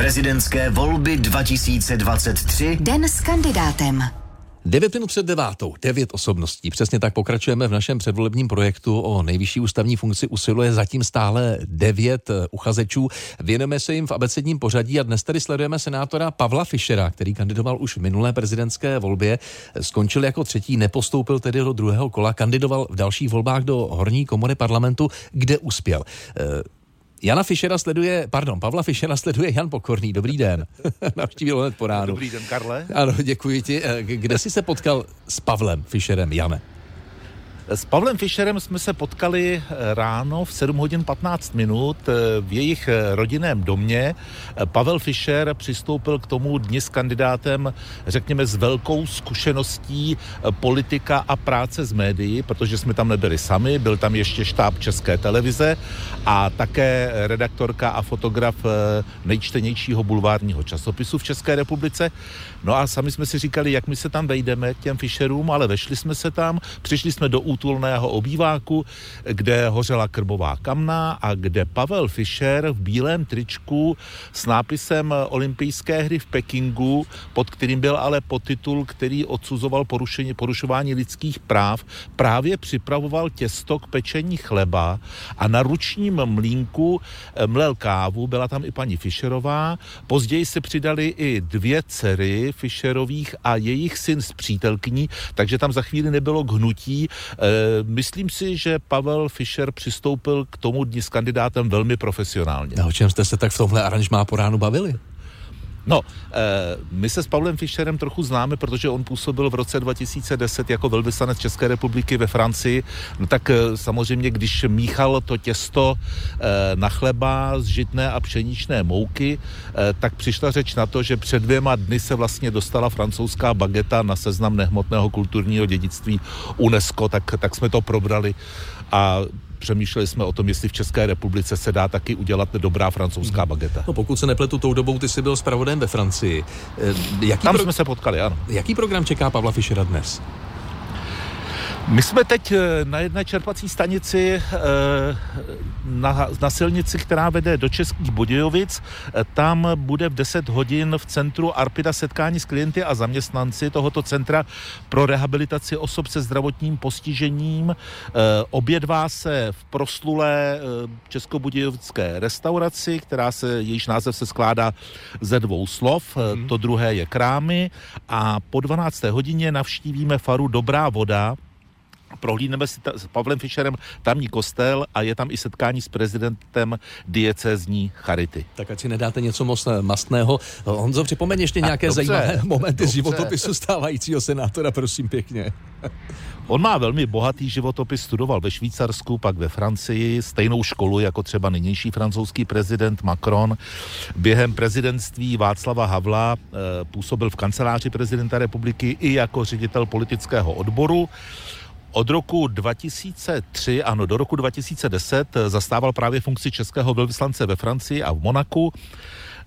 Prezidentské volby 2023. Den s kandidátem. 9 minut před devátou, devět osobností. Přesně tak pokračujeme v našem předvolebním projektu o nejvyšší ústavní funkci usiluje zatím stále devět eh, uchazečů. Věnujeme se jim v abecedním pořadí a dnes tedy sledujeme senátora Pavla Fischera, který kandidoval už v minulé prezidentské volbě. Skončil jako třetí, nepostoupil tedy do druhého kola, kandidoval v dalších volbách do horní komory parlamentu, kde uspěl. Jana Fischera sleduje, pardon, Pavla Fischera sleduje Jan Pokorný. Dobrý den. Navštívil hned po ránu. Dobrý den, Karle. Ano, děkuji ti. Eh, Kde jsi se potkal s Pavlem Fischerem, Jane? S Pavlem Fischerem jsme se potkali eh, ráno v 7 hodin 15 minut eh, v jejich eh, rodinném domě. Pavel Fischer přistoupil k tomu dni s kandidátem, řekněme, s velkou zkušeností politika a práce s médií, protože jsme tam nebyli sami, byl tam ještě štáb České televize a také redaktorka a fotograf nejčtenějšího bulvárního časopisu v České republice. No a sami jsme si říkali, jak my se tam vejdeme k těm Fischerům, ale vešli jsme se tam, přišli jsme do útulného obýváku, kde hořela krbová kamna a kde Pavel Fischer v bílém tričku s nápisem Olympijské hry v Pekingu, pod kterým byl ale podtitul, který odsuzoval porušení, porušování lidských práv, právě připravoval těsto k pečení chleba a na ručním mlínku eh, mlel kávu, byla tam i paní Fischerová, později se přidali i dvě dcery Fischerových a jejich syn s přítelkyní, takže tam za chvíli nebylo k hnutí. E, myslím si, že Pavel Fischer přistoupil k tomu dni s kandidátem velmi profesionálně. A o čem jste se tak v tomhle aranžmá po ránu bavili? No, eh, my se s Pavlem Fischerem trochu známe, protože on působil v roce 2010 jako velvyslanec České republiky ve Francii. No tak eh, samozřejmě, když míchal to těsto eh, na chleba z žitné a pšeničné mouky, tak přišla řeč na to, že před dvěma dny se vlastně dostala francouzská bageta na seznam nehmotného kulturního dědictví UNESCO, tak, tak jsme to probrali a přemýšleli jsme o tom, jestli v České republice se dá taky udělat dobrá francouzská bageta. No pokud se nepletu tou dobou, ty jsi byl zpravodajem ve Francii. Eh, Jaký, Tam jsme se potkali, ano. jaký program čeká Pavla Fischera dnes? My jsme teď eh, na jedné čerpací stanici eh, na, na silnici, která vede do Českých Budějovic. Eh, Tam bude v 10 hodin v centru Arpida setkání s klienty a zaměstnanci tohoto centra pro rehabilitaci osob se zdravotním postižením. Obědvá se v proslulé českobudějovické restauraci, která se, jejíž název se skládá ze dvou slov. Mhm. To druhé je Krámy a po 12. hodině navštívíme faru Dobrá voda, prohlídneme si ta, s Pavlem Fischerem tamní kostel a je tam i setkání s prezidentem diecézní Charity. Tak ať si nedáte něco moc eh, mastného. Honzo, připomeň ještě nějaké dobře, zajímavé momenty z dobře. životopisu stávajícího senátora, prosím pěkně. On má velmi bohatý životopis, studoval ve Švýcarsku, pak ve Francii, stejnou školu jako třeba nynější francouzský prezident Macron. Během prezidentství Václava Havla eh, působil v kanceláři prezidenta republiky i jako ředitel politického odboru. Od roku 2003, ano, do roku 2010 zastával právě funkci českého velvyslance ve Francii a v Monaku.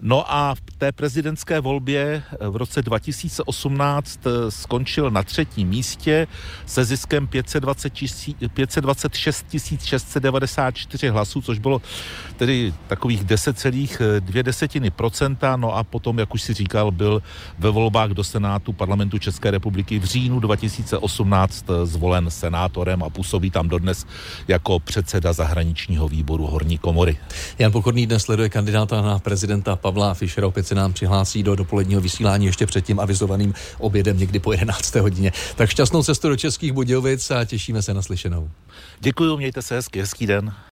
No a v té prezidentské volbě v roce 2018 skončil na třetím místě se ziskem 520 tisí- 526 694 hlasů, což bylo tedy takových 10,2 desetiny procenta. No a potom, jak už si říkal, byl ve volbách do Senátu parlamentu České republiky v říjnu 2018 zvolen senátorem a působí tam dodnes jako předseda zahraničního výboru Horní komory. Jan Pokorný dnes sleduje kandidáta na prezidenta Pavla Fischera. Opět se nám přihlásí do dopoledního vysílání ještě před tím avizovaným obědem někdy po 11. hodině. Tak šťastnou cestu do Českých Budějovic a těšíme se na slyšenou. Děkuji, mějte se hezky, hezký den.